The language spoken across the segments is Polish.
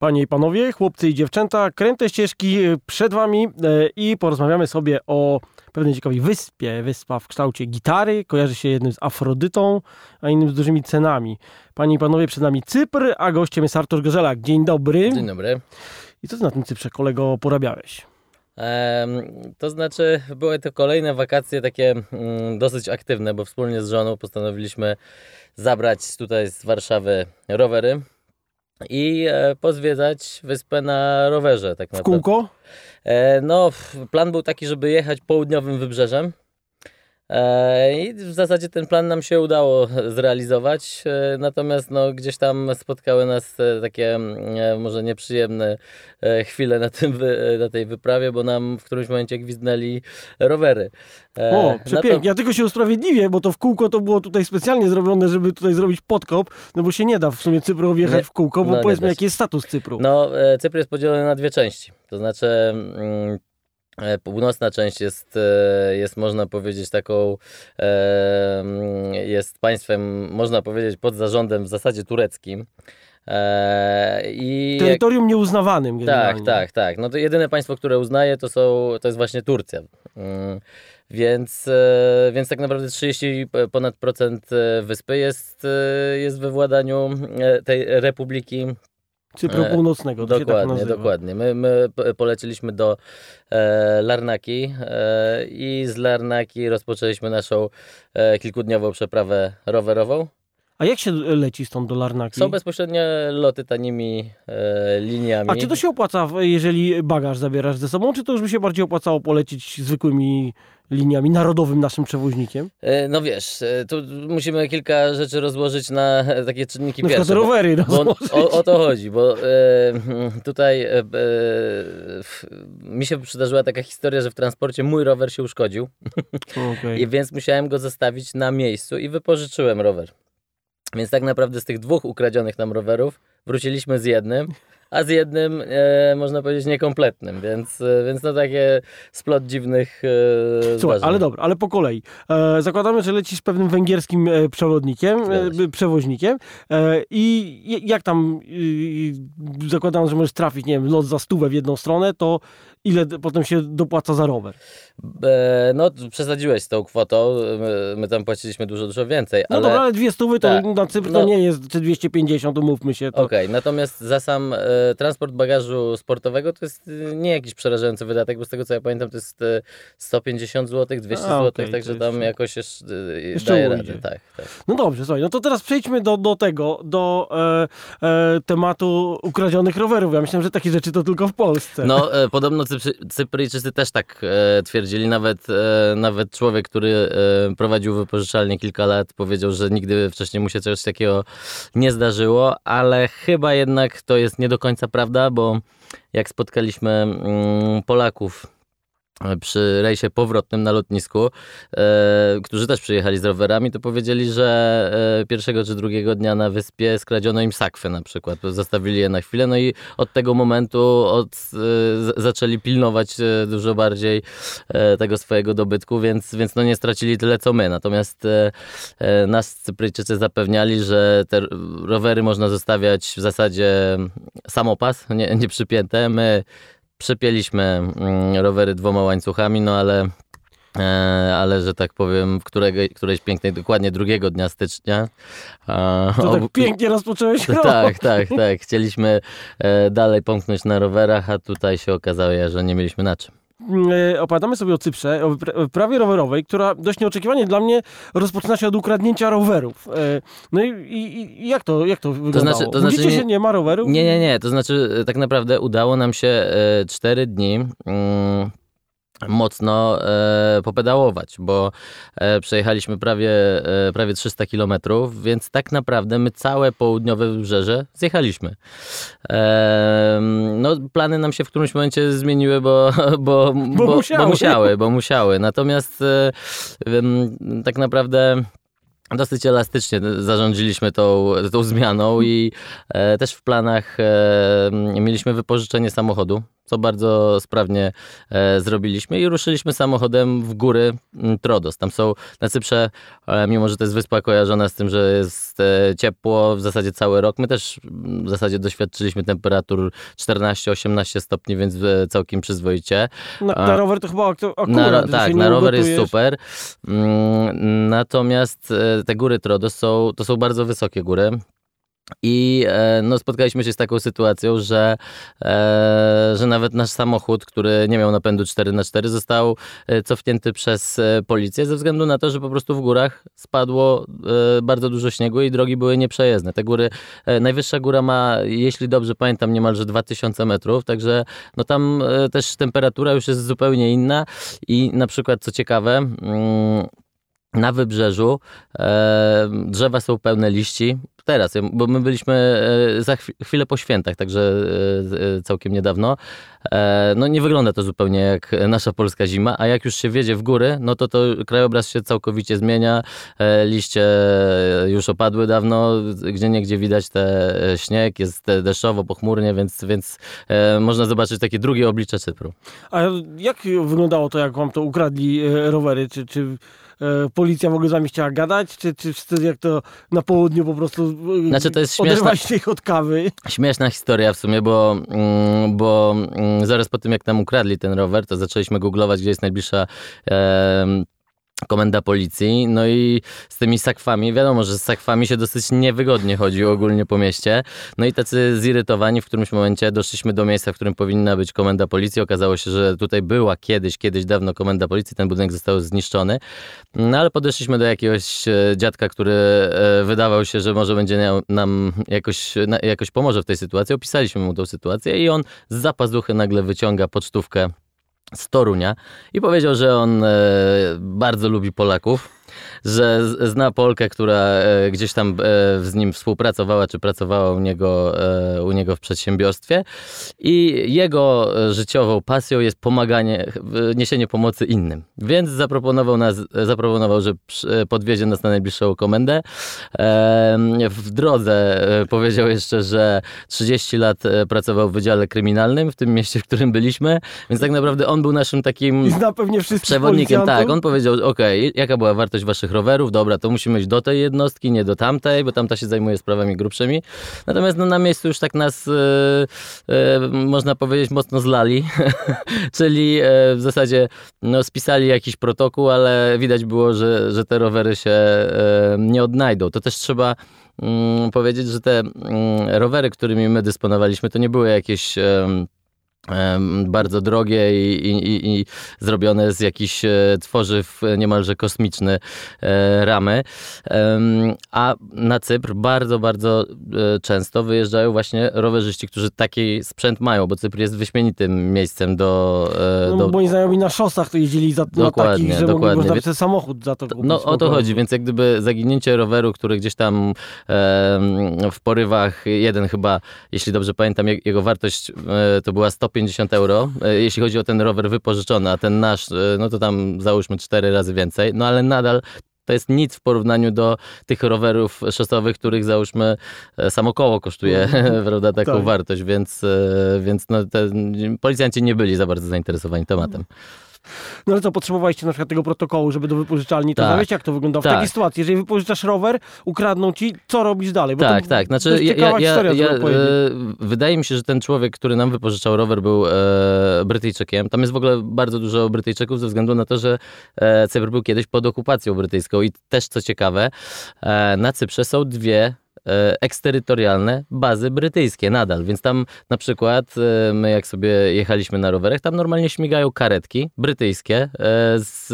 Panie i panowie, chłopcy i dziewczęta, kręte ścieżki przed wami e, i porozmawiamy sobie o pewnej ciekawej wyspie. Wyspa w kształcie gitary, kojarzy się jednym z Afrodytą, a innym z dużymi cenami. Panie i panowie, przed nami Cypr, a gościem jest Artur Gorzelak. Dzień dobry. Dzień dobry. I co ty na tym Cyprze, kolego, porabiałeś? To znaczy, były to kolejne wakacje takie mm, dosyć aktywne, bo wspólnie z żoną postanowiliśmy zabrać tutaj z Warszawy rowery i e, pozwiedzać wyspę na rowerze. Tak W naprawdę. kółko? E, no, plan był taki, żeby jechać południowym wybrzeżem. E, I w zasadzie ten plan nam się udało zrealizować, e, natomiast no, gdzieś tam spotkały nas e, takie mm, może nieprzyjemne chwile na, tym na tej wyprawie, bo nam w którymś momencie gwizdnęli rowery. O, no to- przepięknie. Ja tylko się usprawiedliwię, bo to w kółko to było tutaj specjalnie zrobione, żeby tutaj zrobić podkop, no bo się nie da w sumie Cypru jechać Nie. w kółko, bo No, powiedzmy, jaki jest status Cypru. No, Cypr jest podzielony na dwie części. To znaczy, mm, północna część jest, e, jest można powiedzieć, taką, e, mm, jest państwem, można powiedzieć, pod zarządem w zasadzie tureckim. E, I jak- Terytorium nieuznawanym tak, generalnie. tak, tak. No to jedyne państwo, które uznaje, to, są, to jest właśnie Turcja. Mm, Więc, e, więc tak naprawdę 30 ponad procent e, wyspy jest, e, jest we władaniu e, tej republiki Cypru E, Północnego, to się tak Dokładnie, nazywa. dokładnie. My, my poleciliśmy do e, Larnaki e, i z Larnaki rozpoczęliśmy naszą e, kilkudniową przeprawę rowerową. A jak się leci stąd do Larnaki? Są bezpośrednie loty tanimi e, liniami. A czy to się opłaca, jeżeli bagaż zabierasz ze sobą, czy to już by się bardziej opłacało polecieć zwykłymi liniami, narodowym naszym przewoźnikiem? E, no wiesz, e, tu musimy kilka rzeczy rozłożyć na takie czynniki Na pierwsze. bo- rowery Bo rozłożyć. o, o to chodzi, bo e, tutaj e, e, f- mi się przydarzyła taka historia, że w transporcie mój rower się uszkodził. Okej. I więc musiałem go zostawić na miejscu i wypożyczyłem rower. Więc tak naprawdę z tych dwóch ukradzionych nam rowerów wróciliśmy z jednym, a z jednym e, można powiedzieć niekompletnym, więc, e, więc no takie splot dziwnych e, Słuchaj, zdarzeń. ale dobra, ale po kolei. E, zakładamy, że lecisz z pewnym węgierskim e, przewodnikiem, e, przewoźnikiem e, i jak tam zakładam, że możesz trafić, nie wiem, lot za stówę w jedną stronę, to ile potem się dopłaca za rower? No przesadziłeś z tą kwotą, my, my tam płaciliśmy dużo, dużo więcej, No ale... dobra, ale dwie stówy to Tak. na Cypr No. to nie jest, czy 250, umówmy się. Okej, natomiast za sam transport bagażu sportowego to jest e, nie jakiś przerażający wydatek, bo z tego co ja pamiętam to jest e, 150 zł, 200 A, zł, okej, także tam jeszcze- jakoś jeszcze, e, jeszcze daje radę. Tak, tak. No dobrze, słuchaj, no to teraz przejdźmy do, do tego, do e, e, tematu ukradzionych rowerów. Ja myślałem, że takie rzeczy to tylko w Polsce. No e, podobno Cypry, Cypryjczycy też tak e, twierdzili, nawet, e, nawet człowiek, który e, prowadził wypożyczalnię kilka lat powiedział, że nigdy wcześniej mu się coś takiego nie zdarzyło, ale chyba jednak to jest nie do końca prawda, bo jak spotkaliśmy mm, Polaków przy rejsie powrotnym na lotnisku, e, którzy też przyjechali z rowerami, to powiedzieli, że e, pierwszego czy drugiego dnia na wyspie skradziono im sakwy na przykład, zostawili je na chwilę, no i od tego momentu od, e, zaczęli pilnować e, dużo bardziej e, tego swojego dobytku, więc, więc no nie stracili tyle co my. Natomiast e, e, nas Cypryjczycy zapewniali, że te rowery można zostawiać w zasadzie samopas, nie, nie przypięte. My przypięliśmy mm, rowery dwoma łańcuchami, no ale E, ale że tak powiem, w którego, którejś pięknej, dokładnie drugiego dnia stycznia. to tak pięknie rozpocząłeś rok. tak, tak, tak. Chcieliśmy e, dalej pomknąć na rowerach, a tutaj się okazało, że nie mieliśmy na czym. E, opowiadamy sobie o Cyprze, o wypra- wyprawie rowerowej, która dość nieoczekiwanie dla mnie rozpoczyna się od ukradnięcia rowerów. E, No i, i, jak to, jak to wyglądało? znaczy- to znaczy nie- się, nie ma rowerów? Nie, nie, nie. To znaczy, e, tak naprawdę udało nam się e, cztery dni. Mm, mocno e, popedałować, bo e, przejechaliśmy prawie, e, prawie 300 kilometrów, więc tak naprawdę my całe południowe wybrzeże zjechaliśmy. E, no, plany nam się w którymś momencie zmieniły, bo, bo, bo, musiały. bo musiały, bo musiały. Natomiast e, tak naprawdę dosyć elastycznie zarządziliśmy tą, tą zmianą i e, też w planach e, mieliśmy wypożyczenie samochodu, co bardzo sprawnie e, zrobiliśmy i ruszyliśmy samochodem w góry Trodos. Tam są na Cyprze, e, mimo że to jest wyspa kojarzona z tym, że jest e, ciepło w zasadzie cały rok, my też w zasadzie doświadczyliśmy temperatur 14-18 stopni, więc e, całkiem przyzwoicie. Na, na rower to chyba akurat. Na, tak, na rower jest super. Mm, natomiast e, te góry Trodos są, to są bardzo wysokie góry. I e, no, spotkaliśmy się z taką sytuacją, że, e, że nawet nasz samochód, który nie miał napędu 4x4, został e, cofnięty przez policję ze względu na to, że po prostu w górach spadło bardzo dużo śniegu i drogi były nieprzejezdne. Te góry, najwyższa góra ma, jeśli dobrze pamiętam, niemalże 2000 metrów, także no tam też temperatura już jest zupełnie inna i na przykład, co ciekawe, mm, na wybrzeżu e, drzewa są pełne liści. Teraz, bo my byliśmy e, za chwilę po świętach, także e, całkiem niedawno. E, no nie wygląda to zupełnie jak nasza polska zima, a jak już się wiedzie w góry, no to to krajobraz się całkowicie zmienia. E, liście już opadły dawno, gdzie niegdzie widać te śnieg, jest deszczowo, pochmurnie, więc, więc e, można zobaczyć takie drugie oblicze Cypru. A jak wyglądało to, jak wam to ukradli rowery? Czy, czy E, policja w ogóle z wami chciała gadać, czy, czy wtedy jak to na południu po prostu e, znaczy, to jest śmieszna, ich od kawy? Śmieszna historia w sumie, bo, mm, bo mm, zaraz po tym jak nam ukradli ten rower, to zaczęliśmy googlować, gdzie jest najbliższa komenda policji, no i z tymi sakwami, wiadomo, że z sakwami się dosyć niewygodnie chodzi ogólnie po mieście, no i tacy zirytowani w którymś momencie doszliśmy do miejsca, w którym powinna być komenda policji, okazało się, że tutaj była kiedyś, kiedyś dawno komenda policji, ten budynek został zniszczony, no ale podeszliśmy do jakiegoś e, dziadka, który e, wydawał się, że może będzie nam jakoś, jakoś pomoże w tej sytuacji, opisaliśmy mu tą sytuację i on z zapazuchy nagle wyciąga pocztówkę z Torunia i powiedział, że on e, bardzo lubi Polaków że zna Polkę, która e, gdzieś tam e, z nim współpracowała, czy pracowała u niego, e, u niego w przedsiębiorstwie i jego życiową pasją jest pomaganie, niesienie pomocy innym. Więc zaproponował, nas, zaproponował, że podwiezie nas na najbliższą komendę. W drodze powiedział jeszcze, że 30 lat pracował w Wydziale Kryminalnym w tym mieście, w którym byliśmy, więc tak naprawdę on był naszym takim przewodnikiem. Tak, on powiedział, ok, jaka była wartość waszych rowerów, dobra, to musimy iść do tej jednostki, nie do tamtej, bo tamta się zajmuje sprawami grubszymi. Natomiast no, na miejscu już tak nas, yy, yy, można powiedzieć, mocno zlali, czyli yy, w zasadzie no, spisali jakiś protokół, ale widać było, że, że te rowery się nie odnajdą. To też trzeba mm, powiedzieć, że te mm, rowery, którymi my dysponowaliśmy, to nie były jakieś bardzo drogie i, i, i, zrobione z jakichś e, tworzyw niemalże kosmiczne e, ramy. A na Cypr bardzo, bardzo e, często wyjeżdżają właśnie rowerzyści, którzy taki sprzęt mają, bo Cypr jest wyśmienitym miejscem do... No, do... Bo oni znajomi na szosach to jeździli za, dokładnie, na takich, że dokładnie. można więc, samochód za to. No o to chodzi, więc jak gdyby zaginięcie roweru, który gdzieś tam w porywach, jeden chyba, jeśli dobrze pamiętam, jego wartość to była 150 150 euro, e, jeśli chodzi o ten rower wypożyczony, a ten nasz, e, no to tam załóżmy 4 razy więcej, no ale nadal to jest nic w porównaniu do tych rowerów szosowych, których załóżmy e, samo koło kosztuje, mhm. prawda, taką tak. wartość, więc, więc no, te, policjanci nie byli za bardzo zainteresowani tematem. No ale co, potrzebowaliście na przykład tego protokołu, żeby do wypożyczalni to tak. zawieźć? Jak to wygląda w tak. takiej sytuacji? Jeżeli wypożyczasz rower, ukradną ci, co robisz dalej? Bo tak, tak. Znaczy, ja, ja, historia, ja, e, wydaje mi się, że ten człowiek, który nam wypożyczał rower był e, Brytyjczykiem. Tam jest w ogóle bardzo dużo Brytyjczyków ze względu na to, że e, Cypr był kiedyś pod okupacją brytyjską i też co ciekawe, e, na Cyprze są dwie eksterytorialne bazy brytyjskie nadal, więc tam na przykład e, my jak sobie jechaliśmy na rowerach, tam normalnie śmigają karetki brytyjskie e, z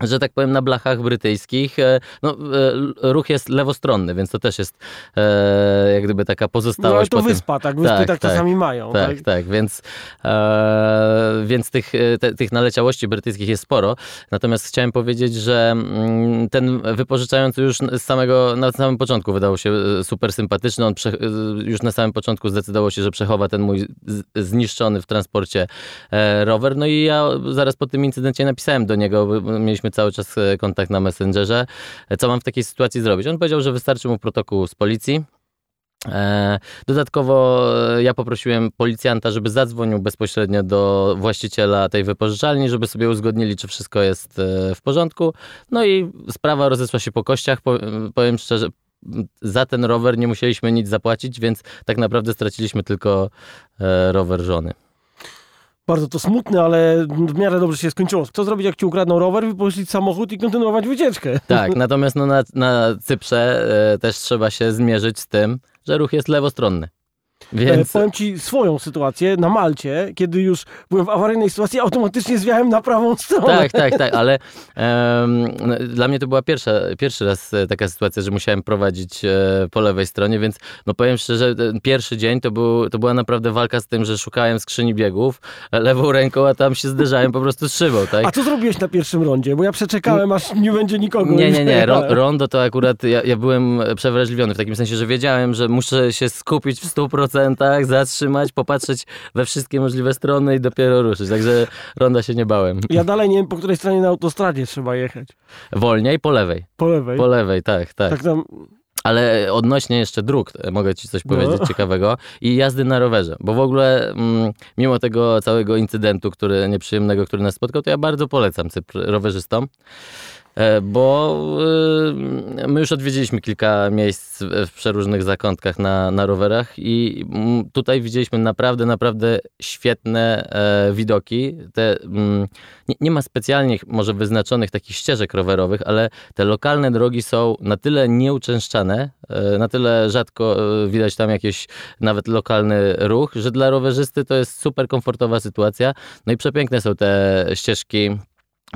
że tak powiem, na blachach brytyjskich e, no, e, ruch jest lewostronny, więc to też jest e, jak gdyby taka pozostałość. No ale to wyspa, tak? Wyspy tak, tak, tak czasami mają. Tak, tak, tak więc, e, więc tych, te, tych naleciałości brytyjskich jest sporo. Natomiast chciałem powiedzieć, że mm, ten wypożyczający już z samego, na samym początku wydawał się super sympatyczny. On prze, już na samym początku zdecydował się, że przechowa ten mój zniszczony w transporcie rower. No i ja zaraz po tym incydencie napisałem do niego, mieliśmy mieliśmy cały czas e, kontakt na Messengerze. E, Co mam w takiej sytuacji zrobić? On powiedział, że wystarczy mu protokół z policji. E, Dodatkowo ja poprosiłem policjanta, żeby zadzwonił bezpośrednio do właściciela tej wypożyczalni, żeby sobie uzgodnili, czy wszystko jest w porządku. No i sprawa rozeszła się po kościach. Po- Powiem szczerze, za ten rower nie musieliśmy nic zapłacić, więc tak naprawdę straciliśmy tylko rower żony. Bardzo to smutne, ale w miarę dobrze się skończyło. Co zrobić, jak ci ukradną rower, wypożyczyć samochód i kontynuować wycieczkę? Tak, natomiast no na, na Cyprze e, też trzeba się zmierzyć z tym, że ruch jest lewostronny. Więc E, Powiem ci swoją sytuację na Malcie, kiedy już byłem w awaryjnej sytuacji, automatycznie zwiałem na prawą stronę. tak, tak, tak, ale no, dla mnie to była pierwsza, pierwszy raz e, taka sytuacja, że musiałem prowadzić e, po lewej stronie, więc no powiem szczerze, pierwszy dzień to, był, to była naprawdę walka z tym, że szukałem skrzyni biegów lewą ręką, a tam się zderzałem po prostu z szybą, tak? A co zrobiłeś na pierwszym rondzie? Bo ja przeczekałem, aż nie będzie nikogo. Nie, nie, nie. Ro, rondo to akurat ja, ja byłem przewrażliwiony w takim sensie, że wiedziałem, że muszę się skupić w 100%, zatrzymać, popatrzeć we wszystkie możliwe strony i dopiero ruszyć. Także ronda się nie bałem. Ja dalej nie wiem, po której stronie na autostradzie trzeba jechać. Wolniej po lewej. Po lewej. Po lewej, tak, tak. Tak tam, Ale odnośnie jeszcze dróg, e, mogę ci coś No. powiedzieć ciekawego. I jazdy na rowerze, bo w ogóle mm, mimo tego całego incydentu, który nieprzyjemnego, który nas spotkał, to ja bardzo polecam Cypr rowerzystom. E, Bo y, my już odwiedziliśmy kilka miejsc w przeróżnych zakątkach na, na rowerach i tutaj widzieliśmy naprawdę, naprawdę świetne e, widoki. Te, nie, nie ma specjalnie może wyznaczonych takich ścieżek rowerowych, ale te lokalne drogi są na tyle nieuczęszczane, e, na tyle rzadko e, widać tam jakiś nawet lokalny ruch, że dla rowerzysty to jest super komfortowa sytuacja. No i przepiękne są te ścieżki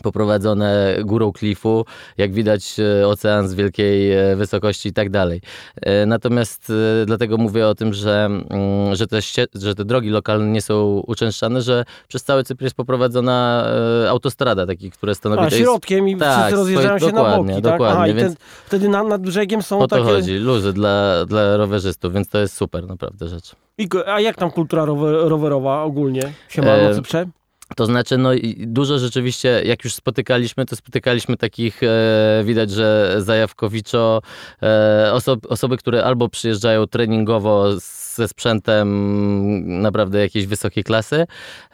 poprowadzone górą klifu, jak widać e, ocean z wielkiej e, wysokości i tak dalej. E, Natomiast dlatego mówię o tym, że, mm, że, te, że te drogi lokalne nie są uczęszczane, że przez cały Cypr jest poprowadzona autostrada, taki, które stanowi... a, jest- środkiem i Tak, wszyscy rozjeżdżają się na boki. Tak? dokładnie, Aha, więc- ten, wtedy na, nad brzegiem są O to takie... chodzi, luzy dla, dla rowerzystów, więc to jest super naprawdę rzecz. I, a jak tam kultura rower, rowerowa ogólnie się ma na Cyprze? To znaczy, no dużo rzeczywiście, jak już spotykaliśmy, to spotykaliśmy takich, e, widać, że zajawkowiczo, e, osob, osoby, które albo przyjeżdżają treningowo ze sprzętem naprawdę jakiejś wysokiej klasy,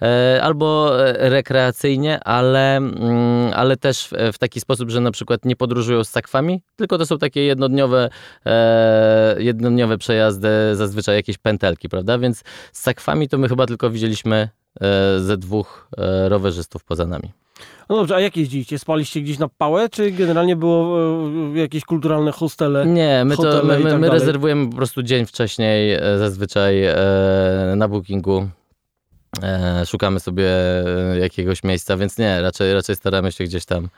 e, albo e, rekreacyjnie, ale, mm, ale też w, w taki sposób, że na przykład nie podróżują z sakwami, tylko to są takie jednodniowe, e, jednodniowe przejazdy, zazwyczaj jakieś pętelki, prawda? Więc z sakwami to my chyba tylko widzieliśmy ze dwóch e, rowerzystów poza nami. No dobrze, a jak jeździliście? Spaliście gdzieś na pałę, czy generalnie było e, jakieś kulturalne hostele? Nie, my, to, my, my, tak my rezerwujemy po prostu dzień wcześniej e, zazwyczaj e, na bookingu. E, szukamy sobie e, jakiegoś miejsca, więc nie, raczej, raczej staramy się gdzieś tam.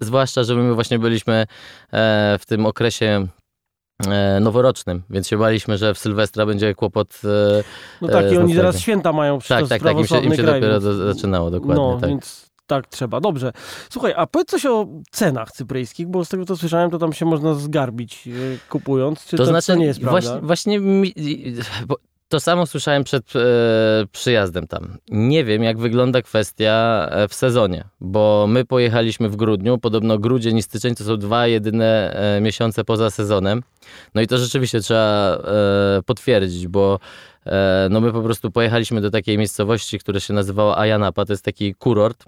Zwłaszcza, że my właśnie byliśmy e, w tym okresie e, noworocznym, więc się baliśmy, że w Sylwestra będzie kłopot. E, No tak, e, i oni teraz święta mają przecież tak, tak, tak, im się, im się kraj, dopiero więc- zaczynało, dokładnie. No, tak. więc tak trzeba. Dobrze. Słuchaj, a powiedz coś o cenach cypryjskich, bo z tego co słyszałem, to tam się można zgarbić e, kupując. Czy to, to znaczy, to nie jest prawda? właśnie, właśnie mi, to samo słyszałem przed e, przyjazdem tam. Nie wiem, jak wygląda kwestia e, w sezonie, bo my pojechaliśmy w grudniu, podobno grudzień i styczeń to są dwa jedyne e, miesiące poza sezonem. No i to rzeczywiście trzeba e, potwierdzić, bo e, no my po prostu pojechaliśmy do takiej miejscowości, która się nazywała Ayanapa, to jest taki kurort.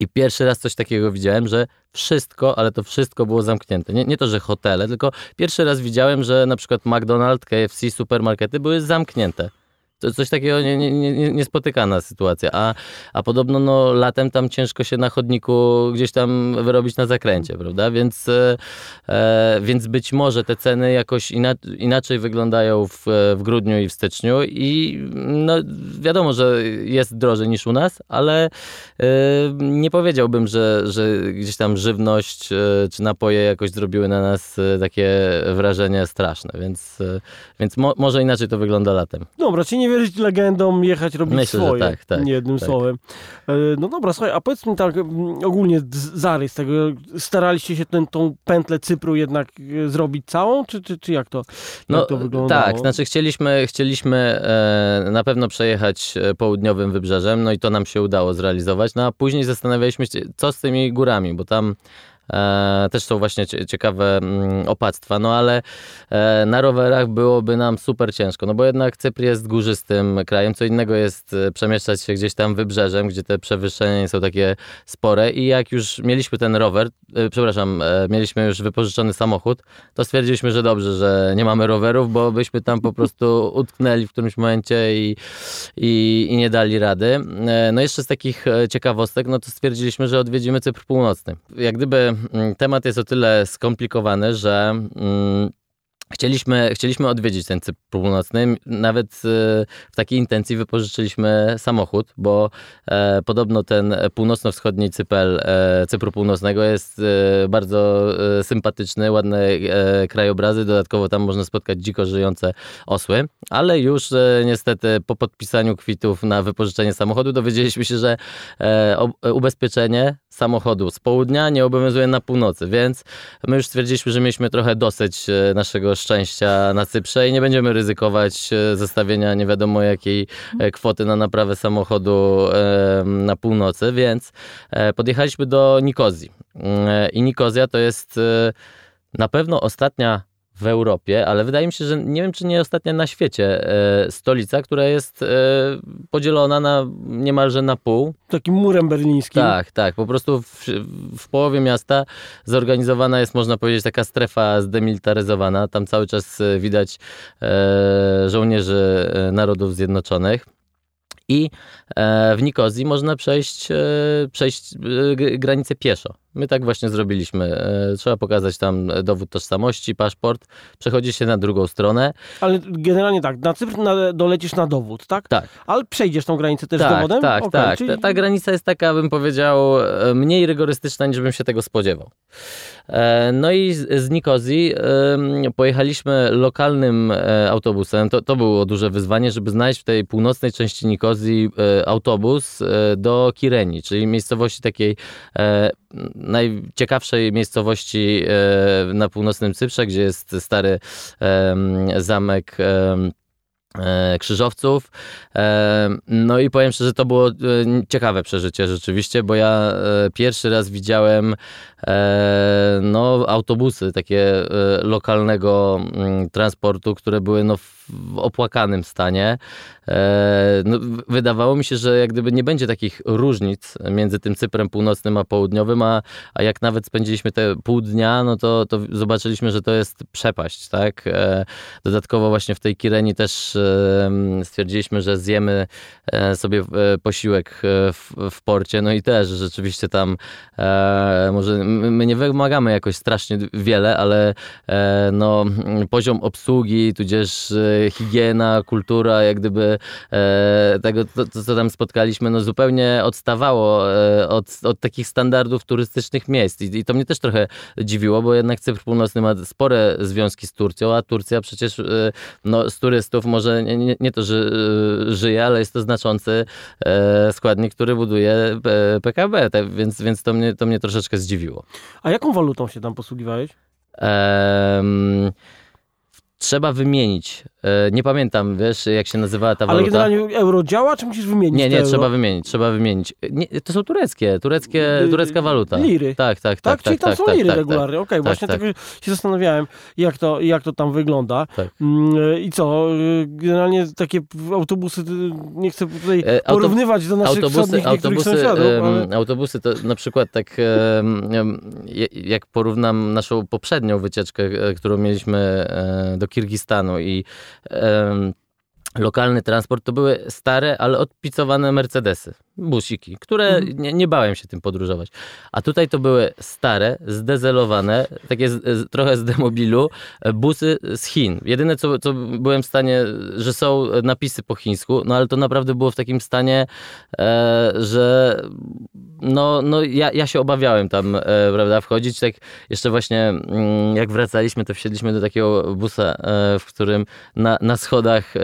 I pierwszy raz coś takiego widziałem, że wszystko, ale to wszystko było zamknięte. Nie, nie to, że hotele, tylko pierwszy raz widziałem, że na przykład McDonald's, KFC, supermarkety były zamknięte. To coś takiego nie, nie, nie, niespotykana sytuacja. A, a podobno no, latem tam ciężko się na chodniku gdzieś tam wyrobić na zakręcie, prawda? Więc, e, e, więc być może te ceny jakoś ina, inaczej wyglądają w, w grudniu i w styczniu i no, wiadomo, że jest drożej niż u nas, ale e, nie powiedziałbym, że, że gdzieś tam żywność e, czy napoje jakoś zrobiły na nas e, takie wrażenie straszne, więc, e, więc mo, może inaczej to wygląda latem. Dobra, czyli nie wierzyć legendom, jechać robić Myślę, swoje. tak, tak, nie jednym tak. słowem. E, No dobra, słuchaj, a powiedz mi tak ogólnie z- zarys tego. Staraliście się ten, tą pętlę Cypru jednak e, zrobić całą, czy, czy, czy jak to, jak to wyglądało? tak, znaczy chcieliśmy, chcieliśmy e, na pewno przejechać południowym wybrzeżem, no i to nam się udało zrealizować, no a później zastanawialiśmy się, co z tymi górami, bo tam też są właśnie cie- ciekawe mm, opactwa, no ale e, na rowerach byłoby nam super ciężko, no bo jednak Cypr jest górzystym krajem, co innego jest e, przemieszczać się gdzieś tam wybrzeżem, gdzie te przewyższenia są takie spore i jak już mieliśmy ten rower, e, przepraszam, e, mieliśmy już wypożyczony samochód, to stwierdziliśmy, że dobrze, że nie mamy rowerów, bo byśmy tam po prostu utknęli w którymś momencie i, i, i nie dali rady. E, No jeszcze z takich e, ciekawostek, no to stwierdziliśmy, że odwiedzimy Cypr Północny. Jak gdyby temat jest o tyle skomplikowany, że mm, Chcieliśmy, chcieliśmy odwiedzić ten Cypr Północny. Nawet e, w takiej intencji wypożyczyliśmy samochód, bo e, podobno ten północno-wschodni Cypel e, Cypru Północnego jest e, bardzo e, sympatyczny, ładne e, krajobrazy. Dodatkowo tam można spotkać dziko żyjące osły. Ale już niestety po podpisaniu kwitów na wypożyczenie samochodu dowiedzieliśmy się, że ubezpieczenie samochodu z południa nie obowiązuje na północy, więc my już stwierdziliśmy, że mieliśmy trochę dosyć e, naszego szczęścia na Cyprze i nie będziemy ryzykować e, zostawienia nie wiadomo jakiej e, kwoty na naprawę samochodu na północy, więc podjechaliśmy do Nikozji. I Nikozja to jest na pewno ostatnia w Europie, ale wydaje mi się, że nie wiem, czy nie ostatnia na świecie e, stolica, która jest e, podzielona na niemalże na pół. Takim murem berlińskim. Tak, tak. Po prostu w, w połowie miasta zorganizowana jest, można powiedzieć, taka strefa zdemilitaryzowana. Tam cały czas e, widać e, żołnierzy Narodów Zjednoczonych. I w Nikozji można przejść, przejść granicę pieszo. My tak właśnie zrobiliśmy. E, trzeba pokazać tam dowód tożsamości, paszport, przechodzi się na drugą stronę. Ale generalnie tak, na Cypr na, dolecisz na dowód, tak? Tak. Ale przejdziesz tą granicę też z tak, dowodem? Tak, Okej, tak. czyli- Ta, ta granica jest taka, bym powiedział, e, mniej rygorystyczna, niż bym się tego spodziewał. E, No i z, z Nikozji pojechaliśmy lokalnym e, autobusem. To, to było duże wyzwanie, żeby znaleźć w tej północnej części Nikozji e, autobus e, do Kireni, czyli miejscowości takiej e, najciekawszej miejscowości e, na północnym Cyprze, gdzie jest stary zamek e, krzyżowców. No i powiem szczerze, to było e, ciekawe przeżycie rzeczywiście, bo ja pierwszy raz widziałem no, autobusy takie e, lokalnego mm, transportu, które były no, w opłakanym stanie. E, No, wydawało mi się, że jak gdyby nie będzie takich różnic między tym Cyprem północnym a południowym, a, a jak nawet spędziliśmy te pół dnia, no to, to zobaczyliśmy, że to jest przepaść, tak? E, Dodatkowo właśnie w tej Kireni też e, stwierdziliśmy, że zjemy e, sobie e, posiłek e, w, w porcie, no i też rzeczywiście tam e, może my nie wymagamy jakoś strasznie wiele, ale e, no, poziom obsługi, tudzież e, higiena, kultura, jak gdyby e, tego, to, co tam spotkaliśmy, no zupełnie odstawało od, od takich standardów turystycznych miejsc. I, I to mnie też trochę dziwiło, bo jednak Cypr Północny ma spore związki z Turcją, a Turcja przecież no, z turystów może nie, nie, to, że żyje, ale jest to znaczący składnik, który buduje PKB, te, więc, więc to, mnie, to mnie troszeczkę zdziwiło. A jaką walutą się tam posługiwałeś? Trzeba wymienić. E, nie pamiętam, wiesz, jak się nazywała ta Ale waluta. generalnie euro działa, czy musisz wymienić Nie, nie, euro? trzeba wymienić, trzeba wymienić. Nie, to są tureckie, tureckie, Y, turecka waluta. liry. Tak, tak, Tak, tak. czyli tak, tam tak, są tak, liry tak, regularnie. Okej, właśnie tak. tak się zastanawiałem, jak to, jak to tam wygląda. Tak. Mm, I co, y, generalnie takie autobusy, y, nie chcę tutaj E, porównywać do naszych Autobusy, wschodnich autobusy, sąsiadów, ale... autobusy to na przykład tak, jak porównam naszą poprzednią wycieczkę, e, którą mieliśmy do Kirgistanu i 嗯 lokalny transport, to były stare, ale odpicowane Mercedesy, busiki, które Mhm. nie, nie bałem się tym podróżować. A tutaj to były stare, zdezelowane, takie z, trochę z demobilu, e, busy z Chin. Jedyne, co, co byłem w stanie, że są napisy po chińsku, no ale to naprawdę było w takim stanie, e, że no, no ja, ja się obawiałem tam, e, prawda, wchodzić. Tak jeszcze właśnie mm, jak wracaliśmy, to wsiedliśmy do takiego busa, e, w którym na, na schodach e,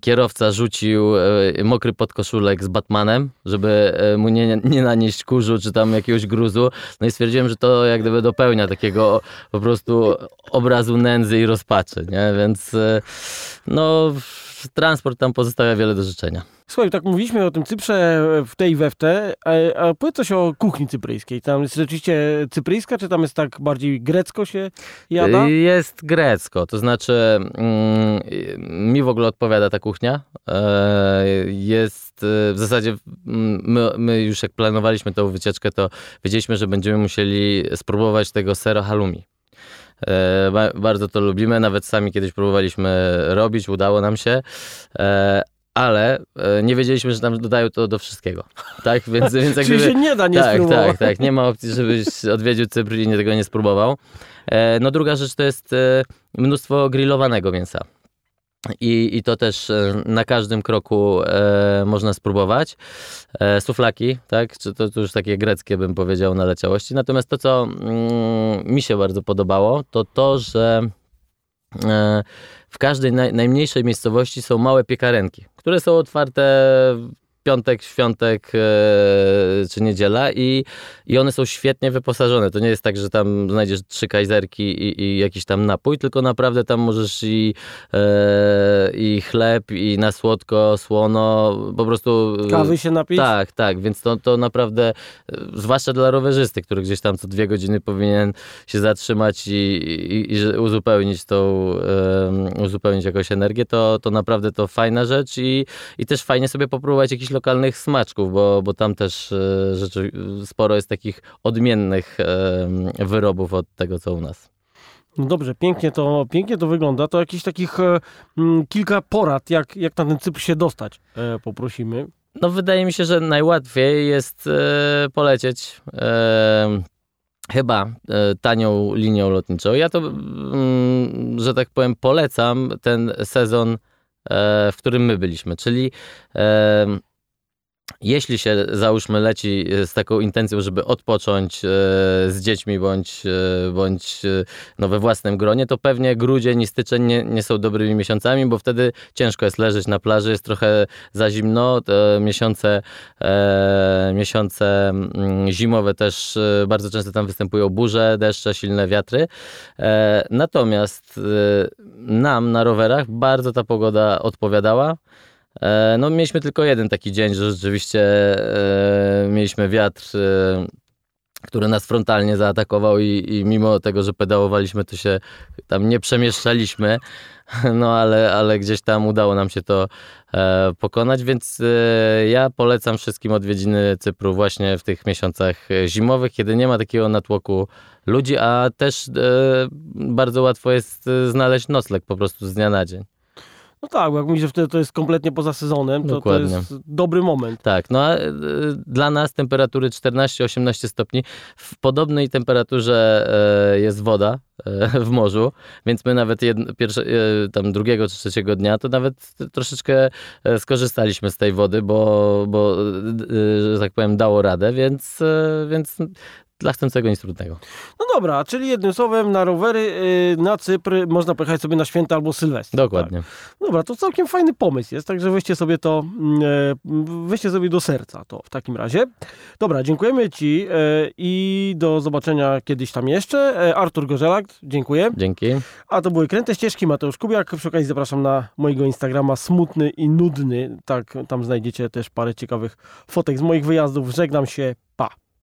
kierowca rzucił e, mokry podkoszulek z Batmanem, żeby e, mu nie, nie nanieść kurzu czy tam jakiegoś gruzu. No i stwierdziłem, że to jak gdyby dopełnia takiego po prostu obrazu nędzy i rozpaczy, nie? Więc e, no transport tam pozostawia wiele do życzenia. Słuchaj, tak mówiliśmy o tym Cyprze w tej we w te, a, a powiedz coś o kuchni cypryjskiej. Tam jest rzeczywiście cypryjska, czy tam jest tak bardziej grecko się jada? Jest grecko, to znaczy mm, mi w ogóle odpowiada ta kuchnia. E, jest e, w zasadzie mm, my, my już jak planowaliśmy tą wycieczkę, to wiedzieliśmy, że będziemy musieli spróbować tego sero halloumi. E, ba- bardzo to lubimy, nawet sami kiedyś próbowaliśmy robić, udało nam się, e, ale e, nie wiedzieliśmy, że tam dodają to do wszystkiego. Tak, więc, więc jak Czyli się nie da nie tak, spróbować. tak, tak. Nie ma opcji, żebyś odwiedził Cypr i tego nie spróbował. No druga rzecz to jest mnóstwo grillowanego mięsa. I, I to też e, na każdym kroku e, można spróbować. E, suflaki, tak? Czy to, to już takie greckie bym powiedział naleciałości. Natomiast to, co mm, mi się bardzo podobało, to to, że e, w każdej naj, najmniejszej miejscowości są małe piekarenki, które są otwarte piątek, świątek e, czy niedziela i, i one są świetnie wyposażone. To nie jest tak, że tam znajdziesz trzy kajzerki i, i jakiś tam napój, tylko naprawdę tam możesz i, e, i chleb, i na słodko, słono, po prostu... e, Kawy się napić? tak, tak, więc to, to naprawdę, zwłaszcza dla rowerzysty, który gdzieś tam co dwie godziny powinien się zatrzymać i, i, i uzupełnić tą, uzupełnić jakąś energię, to, to naprawdę to fajna rzecz i, i też fajnie sobie popróbować jakichś lokalnych smaczków, bo, bo tam też e, rzeczy, sporo jest takich odmiennych em, wyrobów od tego, co u nas. No dobrze, pięknie to, pięknie to wygląda. To jakichś takich e, mm, kilka porad, jak, jak na ten Cypr się dostać, e, poprosimy. No wydaje mi się, że najłatwiej jest e, polecieć e, chyba e, tanią linią lotniczą. Ja to, mm, że tak powiem, polecam ten sezon, e, w którym my byliśmy, czyli e, jeśli się, załóżmy, leci z taką intencją, żeby odpocząć e, z dziećmi bądź, e, bądź e, no, we własnym gronie, to pewnie grudzień i styczeń nie, nie są dobrymi miesiącami, bo wtedy ciężko jest leżeć na plaży, jest trochę za zimno. Miesiące, miesiące mm, zimowe też bardzo często tam występują burze, deszcze, silne wiatry. Natomiast nam na rowerach bardzo ta pogoda odpowiadała. E, No, mieliśmy tylko jeden taki dzień, że rzeczywiście e, mieliśmy wiatr, e, który nas frontalnie zaatakował i, i mimo tego, że pedałowaliśmy, to się tam nie przemieszczaliśmy, no ale, ale gdzieś tam udało nam się to pokonać, więc ja polecam wszystkim odwiedziny Cypru właśnie w tych miesiącach zimowych, kiedy nie ma takiego natłoku ludzi, a też bardzo łatwo jest znaleźć nocleg po prostu z dnia na dzień. No tak, bo jak mówisz, że wtedy to jest kompletnie poza sezonem, to, to jest dobry moment. Tak, no a e, dla nas temperatury 14-18 stopni. W podobnej temperaturze e, jest woda e, w morzu, więc my nawet jedno, pierwsze, tam drugiego czy trzeciego dnia to nawet troszeczkę skorzystaliśmy z tej wody, bo, bo że tak powiem dało radę, więc, więc dla chcącego nic trudnego. No dobra, czyli jednym słowem na rowery y, na Cypr można pojechać sobie na święta albo Sylwestra. Dokładnie. Tak. Dobra, to całkiem fajny pomysł jest, także weźcie sobie to, mm, e, weźcie sobie do serca to w takim razie. Dobra, dziękujemy Ci e, i do zobaczenia kiedyś tam jeszcze. E, Artur Gorzelak, dziękuję. Dzięki. A to były Kręte Ścieżki, Mateusz Kubiak. Przy okazji zapraszam na mojego Instagrama Smutny i Nudny. Tak, tam znajdziecie też parę ciekawych fotek z moich wyjazdów. Żegnam się, pa.